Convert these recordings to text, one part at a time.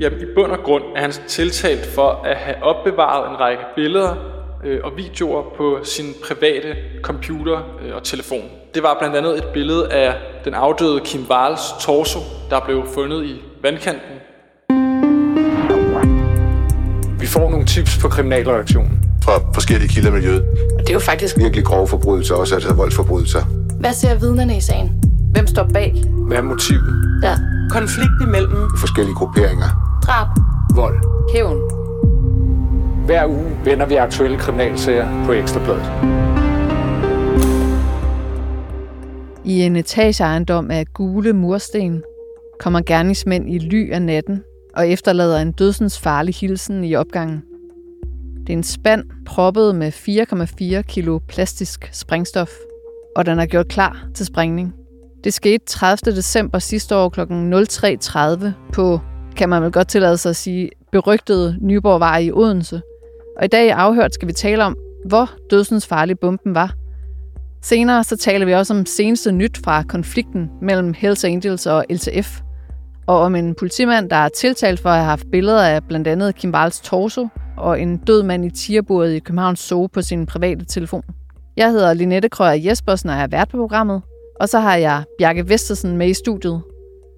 Jamen, i bund og grund er han tiltalt for at have opbevaret en række billeder øh, og videoer på sin private computer øh, og telefon. Det var blandt andet et billede af den afdøde Kim Wahls torso, der blev fundet i vandkanten. Vi får nogle tips på kriminalreaktionen. Fra forskellige kilder i miljøet. Og det er jo faktisk Virkelig grove forbrydelser, også altså voldsforbrydelser. Hvad ser vidnerne i sagen? Hvem står bag? Hvad er motivet? Ja. konflikt imellem Forskellige grupperinger. Drab. Vold. Hævn. Hver uge vender vi aktuelle kriminalsager på Ekstrabladet. I en etageejendom af gule mursten kommer gerningsmænd i ly af natten og efterlader en dødsens farlig hilsen i opgangen. Det er en spand proppet med 4,4 kilo plastisk sprængstof, og den er gjort klar til sprængning. Det skete 30. december sidste år kl. 03.30 på, kan man vel godt tillade sig at sige, berygtede Nyborgvej i Odense. Og i dag i afhørt skal vi tale om, hvor dødsens farlig bomben var. Senere så taler vi også om seneste nyt fra konflikten mellem Hells Angels og LTF, og om en politimand, der er tiltalt for at have haft billeder af blandt andet Kim Wals torso og en død mand i tierbordet i Københavns Zoo på sin private telefon. Jeg hedder Linette Krøyer Jespersen og er vært på programmet, og så har jeg Bjarke Vestersen med i studiet.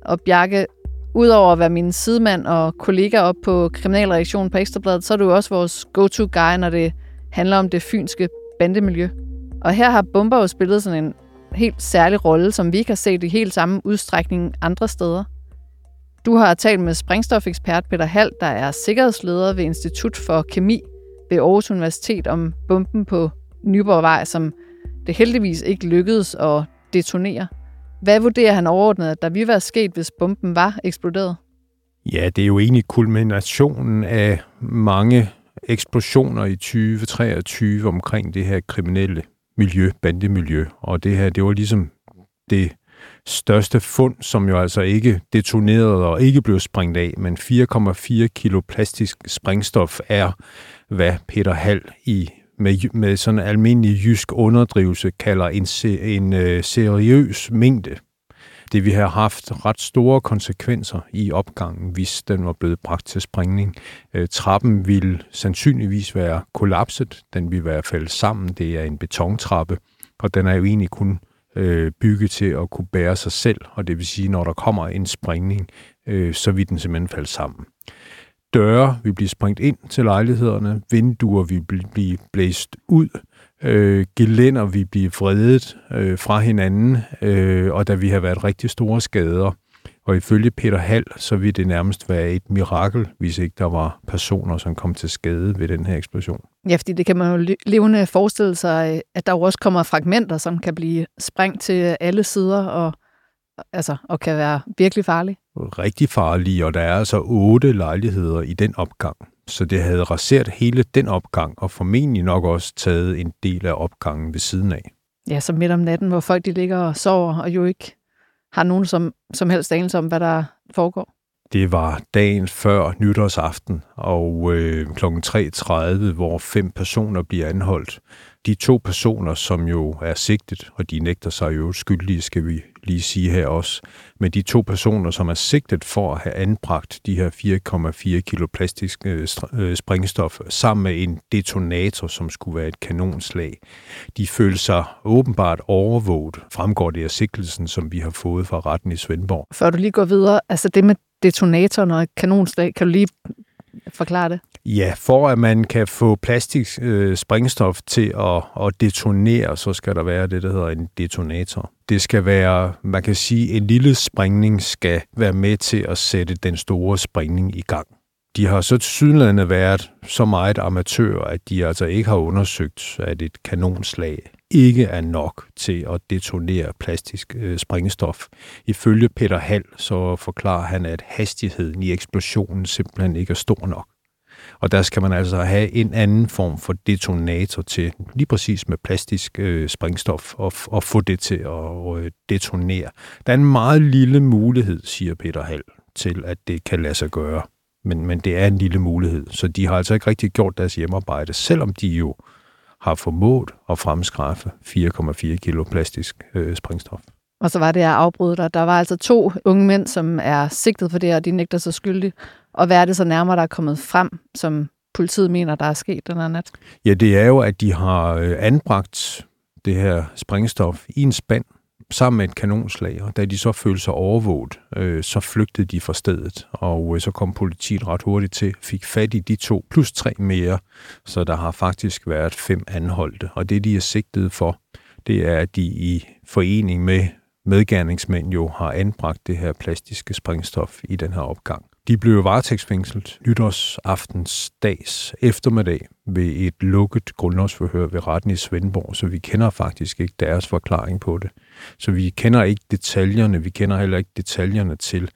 Og Bjarke, udover at være min sidemand og kollega op på Kriminalreaktionen på Ekstrabladet, så er du også vores go-to-guy, når det handler om det fynske bandemiljø. Og her har Bomber jo spillet sådan en helt særlig rolle, som vi ikke har set i helt samme udstrækning andre steder. Du har talt med sprængstofekspert Peter Hall, der er sikkerhedsleder ved Institut for Kemi ved Aarhus Universitet om bomben på Nyborgvej, som det heldigvis ikke lykkedes at detonere. Hvad vurderer han overordnet, at der ville være sket, hvis bomben var eksploderet? Ja, det er jo egentlig kulminationen af mange eksplosioner i 2023 omkring det her kriminelle miljø, bandemiljø. Og det her, det var ligesom det største fund, som jo altså ikke detonerede og ikke blev sprængt af, men 4,4 kilo plastisk sprængstof er, hvad Peter Hall i med, med sådan en almindelig jysk underdrivelse kalder en, se, en øh, seriøs mængde. Det vi har haft ret store konsekvenser i opgangen, hvis den var blevet bragt til sprængning. Øh, trappen ville sandsynligvis være kollapset, den ville være faldet sammen, det er en betontrappe, og den er jo egentlig kun øh, bygget til at kunne bære sig selv, og det vil sige, når der kommer en sprængning, øh, så vil den simpelthen falde sammen. Døre vil blive sprængt ind til lejlighederne, vinduer vil blive blæst ud, øh, gelænder vil blive vredet øh, fra hinanden, øh, og der vil have været rigtig store skader. Og ifølge Peter Hall, så vil det nærmest være et mirakel, hvis ikke der var personer, som kom til skade ved den her eksplosion. Ja, fordi det kan man jo levende forestille sig, at der jo også kommer fragmenter, som kan blive sprængt til alle sider og, altså, og kan være virkelig farlige. Rigtig farlige, og der er altså otte lejligheder i den opgang. Så det havde raseret hele den opgang, og formentlig nok også taget en del af opgangen ved siden af. Ja, så midt om natten, hvor folk de ligger og sover, og jo ikke har nogen som, som helst anelse om, hvad der foregår. Det var dagen før nytårsaften, og øh, kl. 3.30, hvor fem personer bliver anholdt. De to personer, som jo er sigtet, og de nægter sig jo skyldige, skal vi lige sige her også, med de to personer, som er sigtet for at have anbragt de her 4,4 kilo plastisk øh, øh springstof sammen med en detonator, som skulle være et kanonslag, de følte sig åbenbart overvåget, fremgår det af sigtelsen, som vi har fået fra retten i Svendborg. Før du lige går videre, altså det med detonatoren og kanonslag, kan du lige forklare det? Ja, for at man kan få plastik øh, sprængstof til at, at detonere, så skal der være det, der hedder en detonator. Det skal være, man kan sige, en lille sprængning skal være med til at sætte den store sprængning i gang. De har så tilsyneladende været så meget amatører, at de altså ikke har undersøgt, at et kanonslag ikke er nok til at detonere plastisk øh, sprængstof. Ifølge Peter Hall, så forklarer han, at hastigheden i eksplosionen simpelthen ikke er stor nok. Og der skal man altså have en anden form for detonator til, lige præcis med plastisk øh, sprængstof, og, og få det til at øh, detonere. Der er en meget lille mulighed, siger Peter Hall, til at det kan lade sig gøre. Men, men det er en lille mulighed, så de har altså ikke rigtig gjort deres hjemmearbejde, selvom de jo har formået at fremskaffe 4,4 kilo plastisk øh, sprængstof. Og så var det, jeg afbrød dig. Der var altså to unge mænd, som er sigtet for det, og de nægter sig skyldige. Og hvad er det så nærmere, der er kommet frem, som politiet mener, der er sket den her nat? Ja, det er jo, at de har øh, anbragt det her sprængstof i en spand sammen med et kanonslag, og da de så følte sig overvåget, øh, så flygtede de fra stedet, og øh, så kom politiet ret hurtigt til, fik fat i de to, plus tre mere, så der har faktisk været fem anholdte, og det de er sigtet for, det er, at de i forening med medgerningsmænd jo har anbragt det her plastiske sprængstof i den her opgang. De blev varetægtsfængslet nytårsaftens dags eftermiddag ved et lukket grundlovsforhør ved retten i Svendborg, så vi kender faktisk ikke deres forklaring på det. Så vi kender ikke detaljerne, vi kender heller ikke detaljerne til,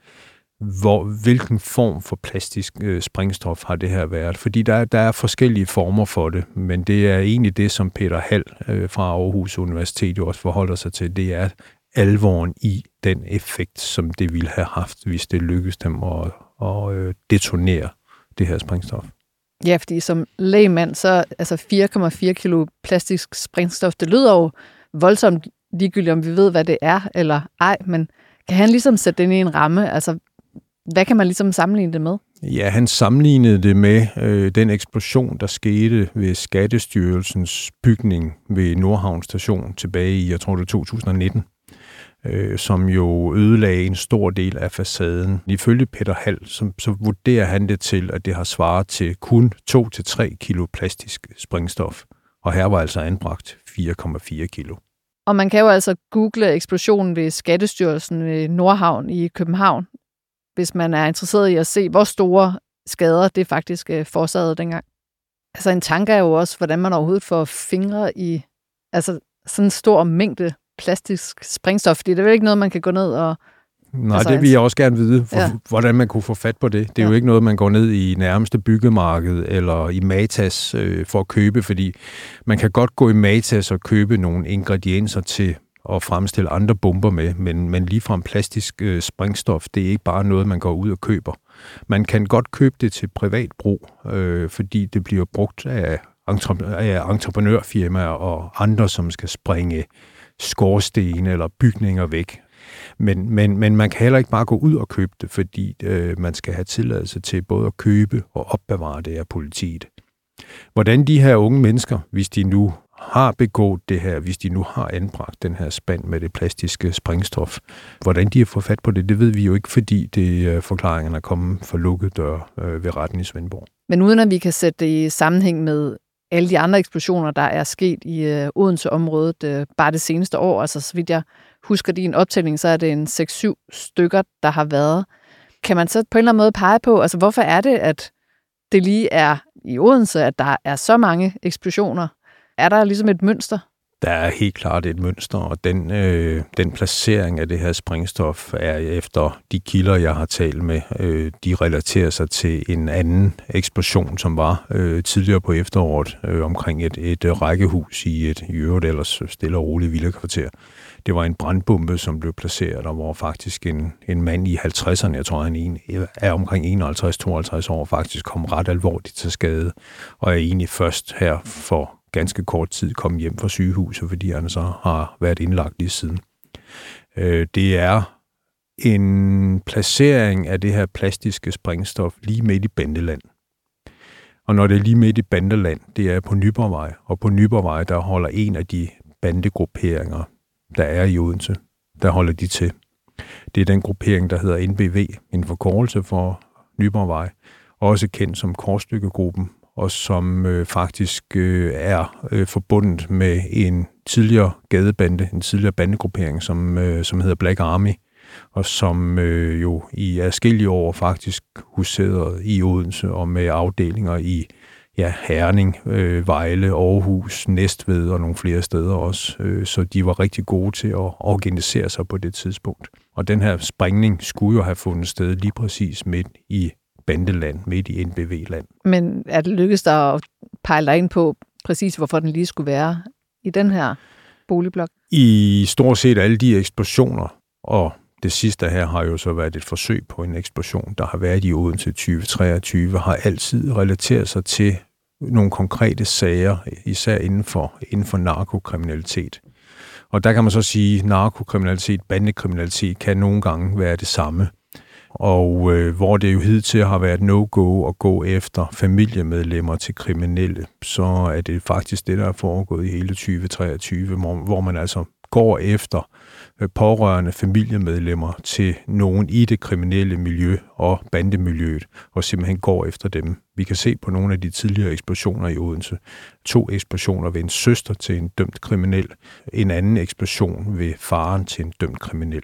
hvor, hvilken form for plastisk øh, springstof har det her været. Fordi der, der er forskellige former for det, men det er egentlig det, som Peter Hall øh, fra Aarhus Universitet jo også forholder sig til. Det er alvoren i den effekt, som det ville have haft, hvis det lykkedes dem at, at øh, detonere det her sprængstof. Ja, fordi som lægmand, så altså 4,4 kilo plastisk sprængstof, det lyder jo voldsomt ligegyldigt, om vi ved, hvad det er eller ej, men kan han ligesom sætte den i en ramme? Altså, hvad kan man ligesom sammenligne det med? Ja, han sammenlignede det med øh, den eksplosion, der skete ved Skattestyrelsens bygning ved Nordhavn station tilbage i, jeg tror det var 2019 øh, som jo ødelagde en stor del af facaden. Ifølge Peter Hall, som, så vurderer han det til, at det har svaret til kun 2-3 kilo plastisk springstof. Og her var altså anbragt 4,4 kilo. Og man kan jo altså google eksplosionen ved Skattestyrelsen ved Nordhavn i København, hvis man er interesseret i at se, hvor store skader det faktisk øh, forårsagede dengang. Altså en tanke er jo også, hvordan man overhovedet får fingre i altså sådan en stor mængde plastisk sprængstof, fordi det er vel ikke noget, man kan gå ned og... Nej, altså, det vil jeg også gerne vide, for, ja. hvordan man kunne få fat på det. Det er ja. jo ikke noget, man går ned i nærmeste byggemarked eller i Matas øh, for at købe, fordi man kan godt gå i Matas og købe nogle ingredienser til at fremstille andre bomber med, men, men ligefrem plastisk øh, sprængstof, det er ikke bare noget, man går ud og køber. Man kan godt købe det til privat brug, øh, fordi det bliver brugt af, af entreprenørfirmaer og andre, som skal springe skorstene eller bygninger væk. Men, men, men man kan heller ikke bare gå ud og købe det, fordi øh, man skal have tilladelse til både at købe og opbevare det af politiet. Hvordan de her unge mennesker, hvis de nu har begået det her, hvis de nu har anbragt den her spand med det plastiske sprængstof. Hvordan de har fået fat på det, det ved vi jo ikke, fordi det øh, forklaringerne er kommet for lukket dør øh, ved retten i Svendborg. Men uden at vi kan sætte det i sammenhæng med alle de andre eksplosioner, der er sket i øh, Odense-området øh, bare det seneste år. Altså, så vidt jeg husker din optælling, så er det en 6-7 stykker, der har været. Kan man så på en eller anden måde pege på, altså hvorfor er det, at det lige er i Odense, at der er så mange eksplosioner? Er der ligesom et mønster? Der er helt klart et mønster, og den, øh, den placering af det her springstof er efter de kilder, jeg har talt med, øh, de relaterer sig til en anden eksplosion, som var øh, tidligere på efteråret øh, omkring et, et øh, rækkehus i et i øvrigt ellers stille og roligt villakvarter. Det var en brandbombe, som blev placeret, og hvor faktisk en, en mand i 50'erne, jeg tror han en, er omkring 51-52 år, faktisk kom ret alvorligt til skade, og er egentlig først her for ganske kort tid komme hjem fra sygehuset, fordi han så har været indlagt lige siden. Øh, det er en placering af det her plastiske springstof lige midt i Bandeland. Og når det er lige midt i Bandeland, det er på Nyborgvej, og på Nyborgvej, der holder en af de bandegrupperinger, der er i Odense, der holder de til. Det er den gruppering, der hedder NBV, en forkortelse for Nyborgvej, også kendt som Korsstykkegruppen, og som øh, faktisk øh, er øh, forbundet med en tidligere gadebande, en tidligere bandegruppering, som, øh, som hedder Black Army, og som øh, jo i adskillige år faktisk huserede i Odense og med afdelinger i ja, Herning, øh, Vejle, Aarhus, Næstved og nogle flere steder også. Øh, så de var rigtig gode til at organisere sig på det tidspunkt. Og den her springning skulle jo have fundet sted lige præcis midt i bandeland, midt i NBV-land. Men er det lykkedes dig at pejle dig ind på præcis, hvorfor den lige skulle være i den her boligblok? I stort set alle de eksplosioner, og det sidste her har jo så været et forsøg på en eksplosion, der har været i Odense 2023, har altid relateret sig til nogle konkrete sager, især inden for, inden for narkokriminalitet. Og der kan man så sige, at narkokriminalitet, bandekriminalitet kan nogle gange være det samme. Og øh, hvor det jo hidtil har været no-go at gå efter familiemedlemmer til kriminelle, så er det faktisk det, der er foregået i hele 2023, hvor, hvor man altså går efter øh, pårørende familiemedlemmer til nogen i det kriminelle miljø og bandemiljøet, og simpelthen går efter dem. Vi kan se på nogle af de tidligere eksplosioner i Odense. To eksplosioner ved en søster til en dømt kriminel, en anden eksplosion ved faren til en dømt kriminel.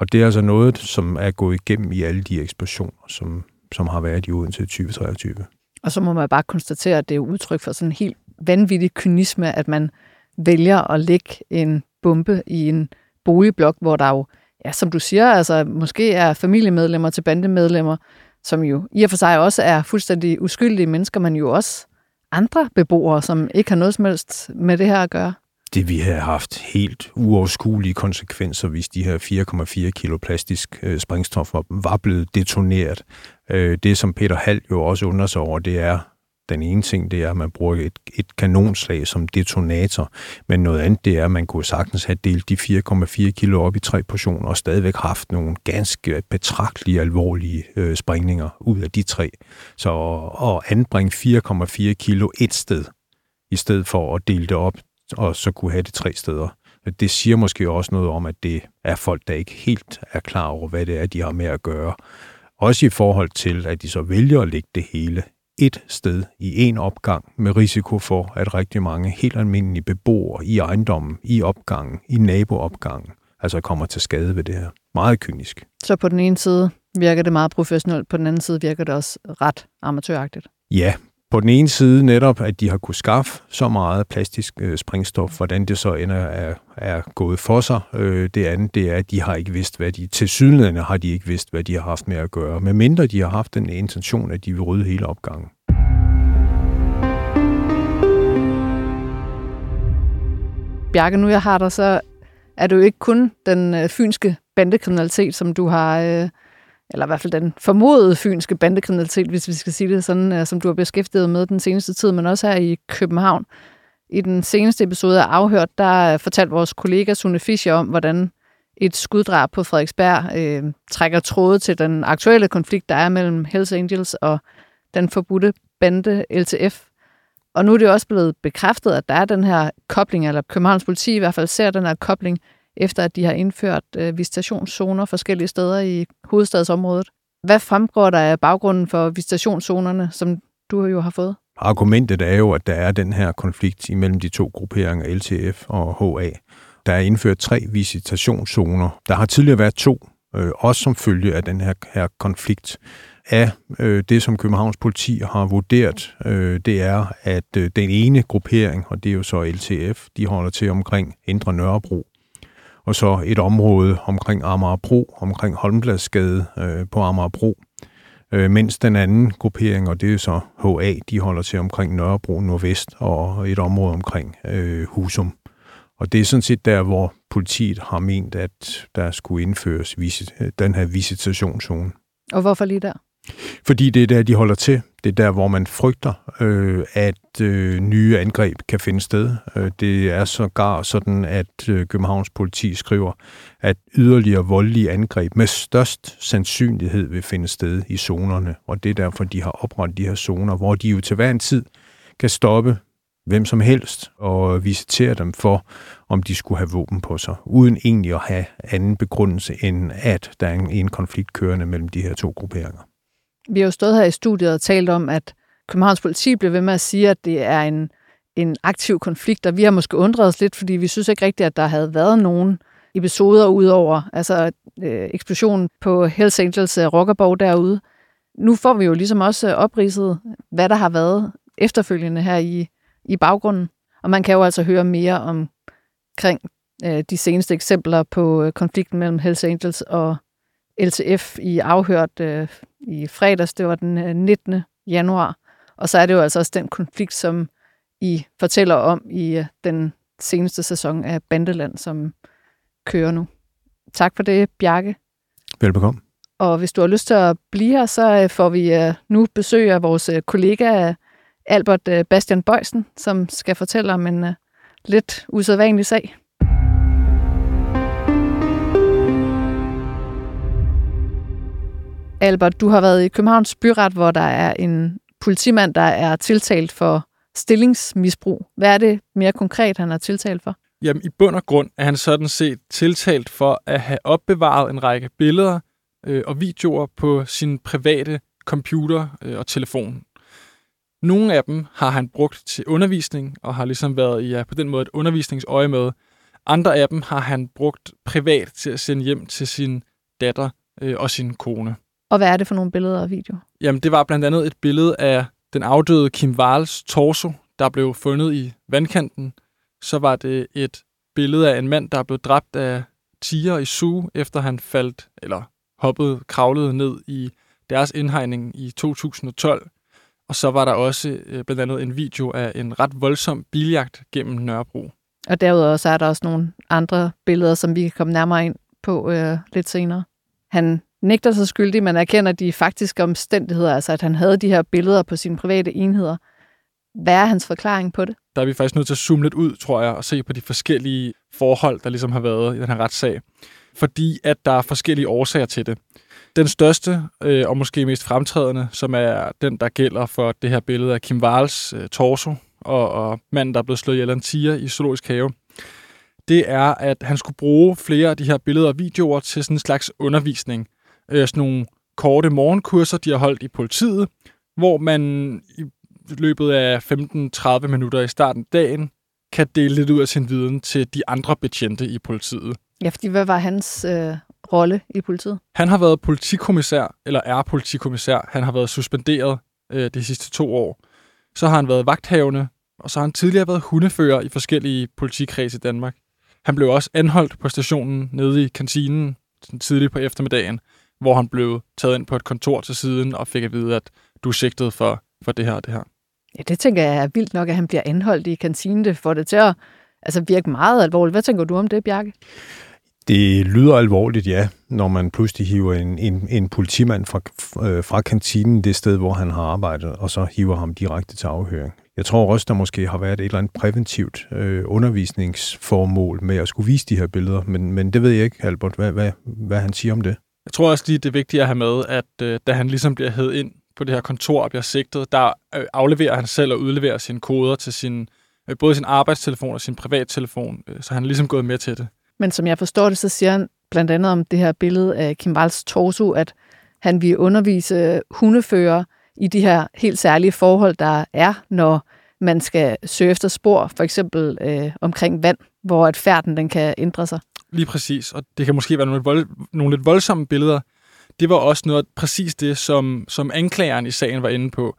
Og det er altså noget, som er gået igennem i alle de eksplosioner, som, som har været i Odense 2023. Og så må man bare konstatere, at det er udtryk for sådan en helt vanvittig kynisme, at man vælger at lægge en bombe i en boligblok, hvor der jo, ja, som du siger, altså måske er familiemedlemmer til bandemedlemmer, som jo i og for sig også er fuldstændig uskyldige mennesker, men jo også andre beboere, som ikke har noget som helst med det her at gøre. Det vi har haft helt uoverskuelige konsekvenser, hvis de her 4,4 kilo plastisk øh, sprængstof var blevet detoneret. Øh, det, som Peter Hall jo også undrer sig over, det er, den ene ting, det er, at man bruger et, et kanonslag som detonator, men noget andet, det er, at man kunne sagtens have delt de 4,4 kilo op i tre portioner og stadigvæk haft nogle ganske betragtelige, alvorlige øh, sprængninger ud af de tre. Så at anbringe 4,4 kilo et sted, i stedet for at dele det op og så kunne have det tre steder. Det siger måske også noget om, at det er folk, der ikke helt er klar over, hvad det er, de har med at gøre. Også i forhold til, at de så vælger at lægge det hele et sted i en opgang med risiko for, at rigtig mange helt almindelige beboere i ejendommen, i opgangen, i naboopgangen, altså kommer til skade ved det her. Meget kynisk. Så på den ene side virker det meget professionelt, på den anden side virker det også ret amatøragtigt. Ja, på den ene side netop, at de har kunne skaffe så meget plastisk øh, springstof, hvordan det så ender er, er gået for sig. Øh, det andet, det er, at de har ikke vidst, hvad de, til sydlænderne har de ikke vidst, hvad de har haft med at gøre, medmindre de har haft den intention, at de vil rydde hele opgangen. Bjarke, nu jeg har dig, så er det jo ikke kun den øh, fynske bandekriminalitet, som du har øh, eller i hvert fald den formodede fynske bandekriminalitet, hvis vi skal sige det sådan, øh, som du har beskæftiget med den seneste tid, men også her i København. I den seneste episode af Afhørt, der øh, fortalte vores kollega Sune Fischer om, hvordan et skuddrab på Frederiksberg øh, trækker tråde til den aktuelle konflikt, der er mellem Hells Angels og den forbudte bande LTF. Og nu er det også blevet bekræftet, at der er den her kobling, eller Københavns politi i hvert fald ser den her kobling efter at de har indført øh, visitationszoner forskellige steder i hovedstadsområdet. Hvad fremgår der af baggrunden for visitationszonerne, som du jo har fået? Argumentet er jo, at der er den her konflikt imellem de to grupperinger, LTF og HA. Der er indført tre visitationszoner. Der har tidligere været to, øh, også som følge af den her, her konflikt. Af øh, det, som Københavns politi har vurderet, øh, det er, at øh, den ene gruppering, og det er jo så LTF, de holder til omkring Indre Nørrebro, og så et område omkring Amagerbro, omkring Holmbladsgade øh, på Amagerbro, øh, mens den anden gruppering, og det er så HA, de holder til omkring Nørrebro Nordvest og et område omkring øh, Husum. Og det er sådan set der, hvor politiet har ment, at der skulle indføres visit, den her visitationszone. Og hvorfor lige der? Fordi det er der, de holder til. Det er der, hvor man frygter, øh, at øh, nye angreb kan finde sted. Øh, det er sågar sådan, at øh, Københavns politi skriver, at yderligere voldelige angreb med størst sandsynlighed vil finde sted i zonerne. Og det er derfor, de har oprettet de her zoner, hvor de jo til hver en tid kan stoppe hvem som helst og visitere dem for, om de skulle have våben på sig, uden egentlig at have anden begrundelse, end at der er en, en konflikt kørende mellem de her to grupperinger. Vi har jo stået her i studiet og talt om, at Københavns politi bliver ved med at sige, at det er en, en aktiv konflikt, og vi har måske undret os lidt, fordi vi synes ikke rigtigt, at der havde været nogen episoder udover, altså øh, eksplosionen på Hells Angels øh, rockerborg derude. Nu får vi jo ligesom også øh, opridset, hvad der har været efterfølgende her i, i baggrunden. Og man kan jo altså høre mere omkring øh, de seneste eksempler på øh, konflikten mellem Hells Angels og LTF i afhørt øh, i fredags, det var den 19. Øh, januar. Og så er det jo altså også den konflikt, som I fortæller om i øh, den seneste sæson af Bandeland, som kører nu. Tak for det, Bjarke. Velbekomme. Og hvis du har lyst til at blive her, så øh, får vi nu besøg af vores kollega Albert Bastian Bøjsen, som skal fortælle om en lidt usædvanlig sag. Albert, du har været i Københavns Byret, hvor der er en politimand, der er tiltalt for stillingsmisbrug. Hvad er det mere konkret, han er tiltalt for? Jamen, i bund og grund er han sådan set tiltalt for at have opbevaret en række billeder øh, og videoer på sin private computer øh, og telefon. Nogle af dem har han brugt til undervisning og har ligesom været ja, på den måde et undervisningsøje med. Andre af dem har han brugt privat til at sende hjem til sin datter øh, og sin kone. Og hvad er det for nogle billeder og videoer? Jamen, det var blandt andet et billede af den afdøde Kim Wals torso, der blev fundet i vandkanten. Så var det et billede af en mand, der blev dræbt af tiger i Zoo, efter han faldt, eller hoppede, kravlede ned i deres indhegning i 2012. Og så var der også øh, blandt andet en video af en ret voldsom biljagt gennem Nørrebro. Og derudover så er der også nogle andre billeder, som vi kan komme nærmere ind på øh, lidt senere. Han nægter sig skyldig, men erkender de faktiske omstændigheder, altså at han havde de her billeder på sine private enheder. Hvad er hans forklaring på det? Der er vi faktisk nødt til at zoome lidt ud, tror jeg, og se på de forskellige forhold, der ligesom har været i den her retssag. Fordi at der er forskellige årsager til det. Den største øh, og måske mest fremtrædende, som er den, der gælder for det her billede af Kim Wals øh, torso og, og manden, der er blevet slået ihjel af en tiger i Zoologisk Have, det er, at han skulle bruge flere af de her billeder og videoer til sådan en slags undervisning. Øh, sådan nogle korte morgenkurser, de har holdt i politiet, hvor man i løbet af 15-30 minutter i starten af dagen kan dele lidt ud af sin viden til de andre betjente i politiet. Ja, fordi hvad var hans øh, rolle i politiet? Han har været politikommissær, eller er politikommissær. Han har været suspenderet øh, de sidste to år. Så har han været vagthavende, og så har han tidligere været hundefører i forskellige politikredse i Danmark. Han blev også anholdt på stationen nede i kantinen tidligt på eftermiddagen, hvor han blev taget ind på et kontor til siden og fik at vide, at du er sigtet for, for det her og det her. Ja, det tænker jeg er vildt nok, at han bliver anholdt i kantinen. Det får det til at altså, virke meget alvorligt. Hvad tænker du om det, Bjarke? Det lyder alvorligt, ja, når man pludselig hiver en, en, en politimand fra, øh, fra kantinen, det sted, hvor han har arbejdet, og så hiver ham direkte til afhøring. Jeg tror også, der måske har været et eller andet præventivt øh, undervisningsformål med at skulle vise de her billeder, men, men det ved jeg ikke, Albert, hvad, hvad, hvad han siger om det. Jeg tror også lige, det er vigtigt at have med, at øh, da han ligesom bliver hed ind på det her kontor og bliver sigtet, der øh, afleverer han selv og udleverer sine koder til sin, øh, både sin arbejdstelefon og sin privattelefon, øh, så han er ligesom gået med til det. Men som jeg forstår det, så siger han blandt andet om det her billede af Kim Wals torso, at han vil undervise hundefører i de her helt særlige forhold, der er, når man skal søge efter spor, for eksempel øh, omkring vand, hvor at færden den kan ændre sig. Lige præcis, og det kan måske være nogle, vold, nogle lidt voldsomme billeder. Det var også noget præcis det, som, som anklageren i sagen var inde på.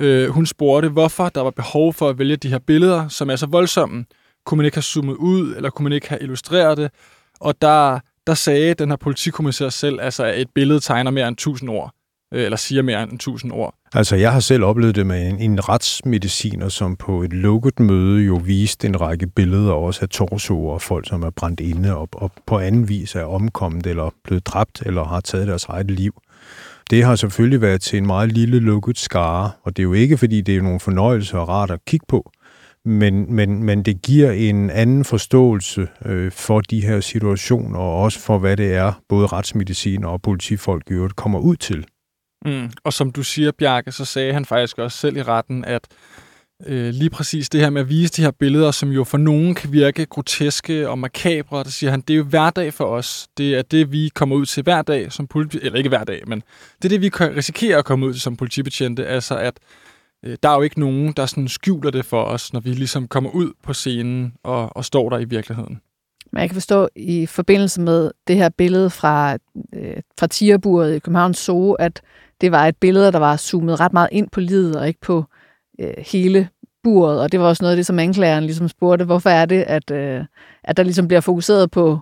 Øh, hun spurgte, hvorfor der var behov for at vælge de her billeder, som er så voldsomme. Kunne man ikke have zoomet ud, eller kunne man ikke have illustreret det? Og der, der sagde den her politikommissær selv, altså, at et billede tegner mere end 1000 ord, Øh, eller siger mere end 1000 ord. Altså, jeg har selv oplevet det med en, en retsmediciner, som på et lukket møde jo viste en række billeder også af torsoer og folk, som er brændt inde og, og på anden vis er omkommet eller blevet dræbt eller har taget deres eget liv. Det har selvfølgelig været til en meget lille lukket skare, og det er jo ikke, fordi det er nogle fornøjelser og rart at kigge på, men, men, men det giver en anden forståelse øh, for de her situationer, og også for, hvad det er, både retsmedicin og politifolk i øvrigt kommer ud til. Mm. Og som du siger, Bjarke, så sagde han faktisk også selv i retten, at øh, lige præcis det her med at vise de her billeder, som jo for nogen kan virke groteske og makabre, der siger han, det er jo hverdag for os. Det er det, vi kommer ud til hver dag som politi... Eller ikke hver dag, men det er det, vi kan risikere at komme ud til som politibetjente. Altså at øh, der er jo ikke nogen, der sådan skjuler det for os, når vi ligesom kommer ud på scenen og, og står der i virkeligheden. Men jeg kan forstå i forbindelse med det her billede fra, øh, fra tierburet i Københavns Zoo, at det var et billede, der var zoomet ret meget ind på livet og ikke på øh, hele buret. Og det var også noget af det, som anklageren ligesom spurgte, hvorfor er det, at, øh, at der ligesom bliver fokuseret på,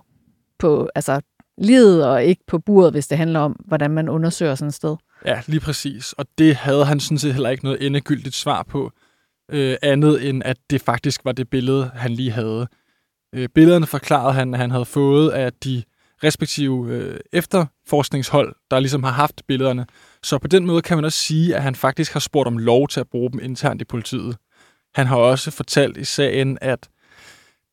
på altså, livet og ikke på buret, hvis det handler om, hvordan man undersøger sådan et sted. Ja, lige præcis. Og det havde han sådan set heller ikke noget endegyldigt svar på, øh, andet end at det faktisk var det billede, han lige havde. Øh, billederne forklarede han, at han havde fået af de respektive øh, efterforskningshold, der ligesom har haft billederne. Så på den måde kan man også sige, at han faktisk har spurgt om lov til at bruge dem internt i politiet. Han har også fortalt i sagen, at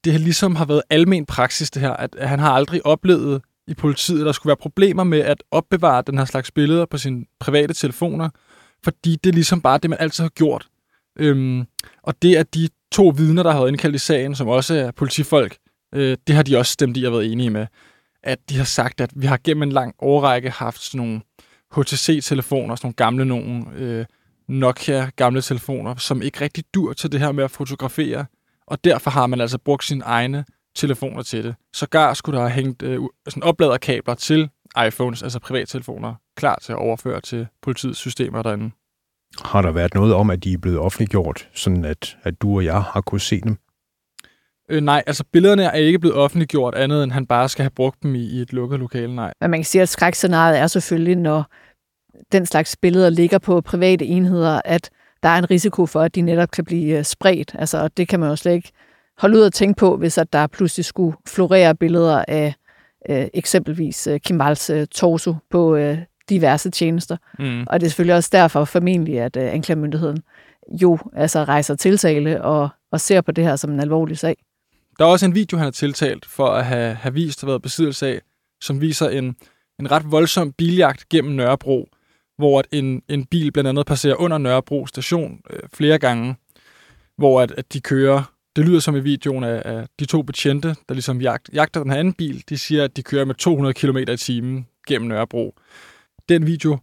det ligesom har været almen praksis det her, at han har aldrig oplevet i politiet, at der skulle være problemer med at opbevare den her slags billeder på sine private telefoner, fordi det er ligesom bare det, man altid har gjort. Øhm, og det er de to vidner, der har været indkaldt i sagen, som også er politifolk, øh, det har de også stemt i og været enige med. At de har sagt, at vi har gennem en lang årrække haft sådan nogle HTC-telefoner, sådan nogle gamle nogen, øh, Nokia gamle telefoner, som ikke rigtig dur til det her med at fotografere. Og derfor har man altså brugt sine egne telefoner til det. Så gar skulle der have hængt øh, sådan opladerkabler til iPhones, altså privattelefoner, klar til at overføre til politiets systemer derinde. Har der været noget om, at de er blevet offentliggjort, sådan at, at du og jeg har kunne se dem? Øh, nej, altså billederne er ikke blevet offentliggjort andet, end han bare skal have brugt dem i, i et lukket lokale, nej. Men man kan sige, at skrækscenariet er selvfølgelig, når den slags billeder ligger på private enheder, at der er en risiko for, at de netop kan blive øh, spredt. Altså, det kan man jo slet ikke holde ud at tænke på, hvis at der pludselig skulle florere billeder af øh, eksempelvis øh, Kim Walls øh, torso på øh, diverse tjenester. Mm. Og det er selvfølgelig også derfor formentlig, at øh, anklagemyndigheden jo altså rejser tiltale og, og ser på det her som en alvorlig sag. Der er også en video, han har tiltalt for at have, have vist og været besiddelse af, som viser en, en ret voldsom biljagt gennem Nørrebro, hvor at en, en bil blandt andet passerer under Nørrebro station øh, flere gange, hvor at, at de kører, det lyder som i videoen af, af de to betjente, der ligesom jagt, jagter den her anden bil, de siger, at de kører med 200 km i timen gennem Nørrebro. Den video,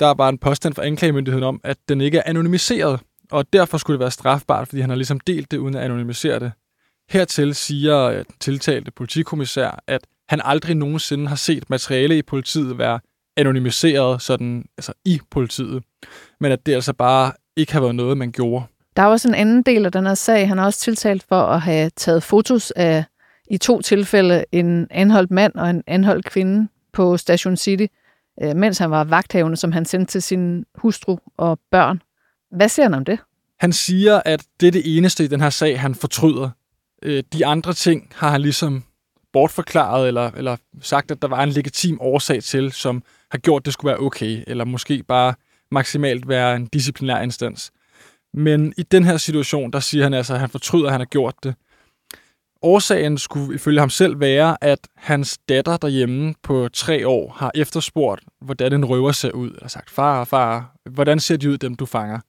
der er bare en påstand fra anklagemyndigheden om, at den ikke er anonymiseret, og derfor skulle det være strafbart, fordi han har ligesom delt det uden at anonymisere det. Hertil siger øh, tiltalte politikommissær, at han aldrig nogensinde har set materiale i politiet være anonymiseret sådan, altså i politiet, men at det altså bare ikke har været noget, man gjorde. Der er også en anden del af den her sag. Han har også tiltalt for at have taget fotos af i to tilfælde en anholdt mand og en anholdt kvinde på Station City, øh, mens han var vagthavende, som han sendte til sin hustru og børn. Hvad siger han om det? Han siger, at det er det eneste i den her sag, han fortryder. Øh, de andre ting har han ligesom bortforklaret, eller, eller sagt, at der var en legitim årsag til, som har gjort, at det skulle være okay, eller måske bare maksimalt være en disciplinær instans. Men i den her situation, der siger han altså, at han fortryder, at han har gjort det. Årsagen skulle ifølge ham selv være, at hans datter derhjemme på tre år har efterspurgt, hvordan en røver ser ud. Og sagt, far, far, hvordan ser de ud, dem du fanger?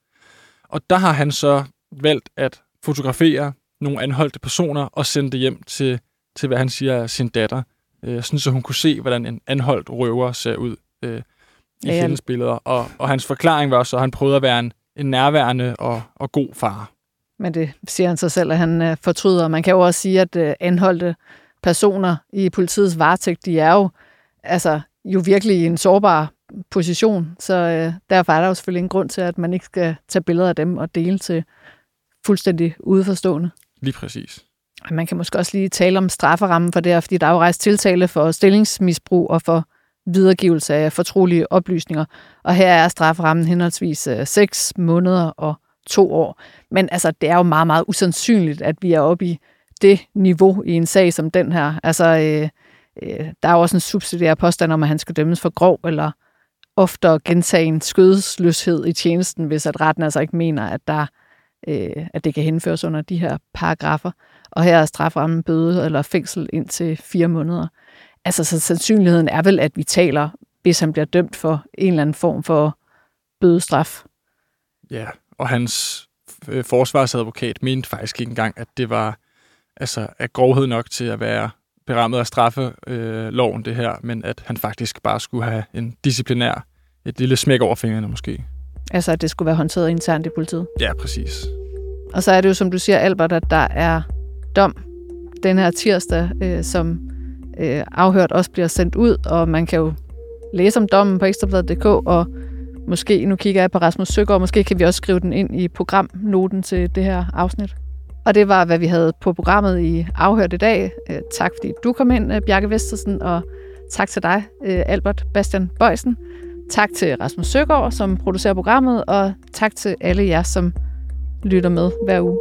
Og der har han så valgt at fotografere nogle anholdte personer og sende det hjem til, til hvad han siger er sin datter, øh, sådan så hun kunne se, hvordan en anholdt røver ser ud øh, i ja, hendes billeder. Og, og hans forklaring var så, at han prøvede at være en, en nærværende og, og god far. Men det siger han sig selv, at han øh, fortryder. Man kan jo også sige, at øh, anholdte personer i politiets varetægt, de er jo altså, jo virkelig i en sårbar position. Så øh, derfor er der jo selvfølgelig en grund til, at man ikke skal tage billeder af dem og dele til fuldstændig udeforstående. Lige præcis. Man kan måske også lige tale om strafferammen for det her, fordi der er jo rejst tiltale for stillingsmisbrug og for videregivelse af fortrolige oplysninger. Og her er strafferammen henholdsvis øh, 6 måneder og to år. Men altså, det er jo meget, meget usandsynligt, at vi er oppe i det niveau i en sag som den her. Altså, øh, øh, der er jo også en subsidiær påstand om, at han skal dømmes for grov eller ofte gentagen skødesløshed i tjenesten, hvis at retten altså ikke mener, at, der, øh, at det kan henføres under de her paragrafer. Og her er straframmen bøde eller fængsel indtil fire måneder. Altså, så sandsynligheden er vel, at vi taler, hvis han bliver dømt for en eller anden form for bødestraf. Ja, og hans øh, forsvarsadvokat mente faktisk ikke engang, at det var altså, at grovhed nok til at være berammet af straffeloven, øh, det her, men at han faktisk bare skulle have en disciplinær, et lille smæk over fingrene måske. Altså, at det skulle være håndteret internt i politiet? Ja, præcis. Og så er det jo, som du siger, Albert, at der er dom den her tirsdag, øh, som øh, afhørt også bliver sendt ud, og man kan jo læse om dommen på ekstrabladet.dk, og måske, nu kigger jeg på Rasmus Søgaard, måske kan vi også skrive den ind i programnoten til det her afsnit. Og det var, hvad vi havde på programmet i Afhørt i dag. Øh, tak fordi du kom ind, øh, Bjarke Vestersen, og tak til dig, øh, Albert Bastian Bøjsen. Tak til Rasmus Søgaard, som producerer programmet, og tak til alle jer, som lytter med hver uge.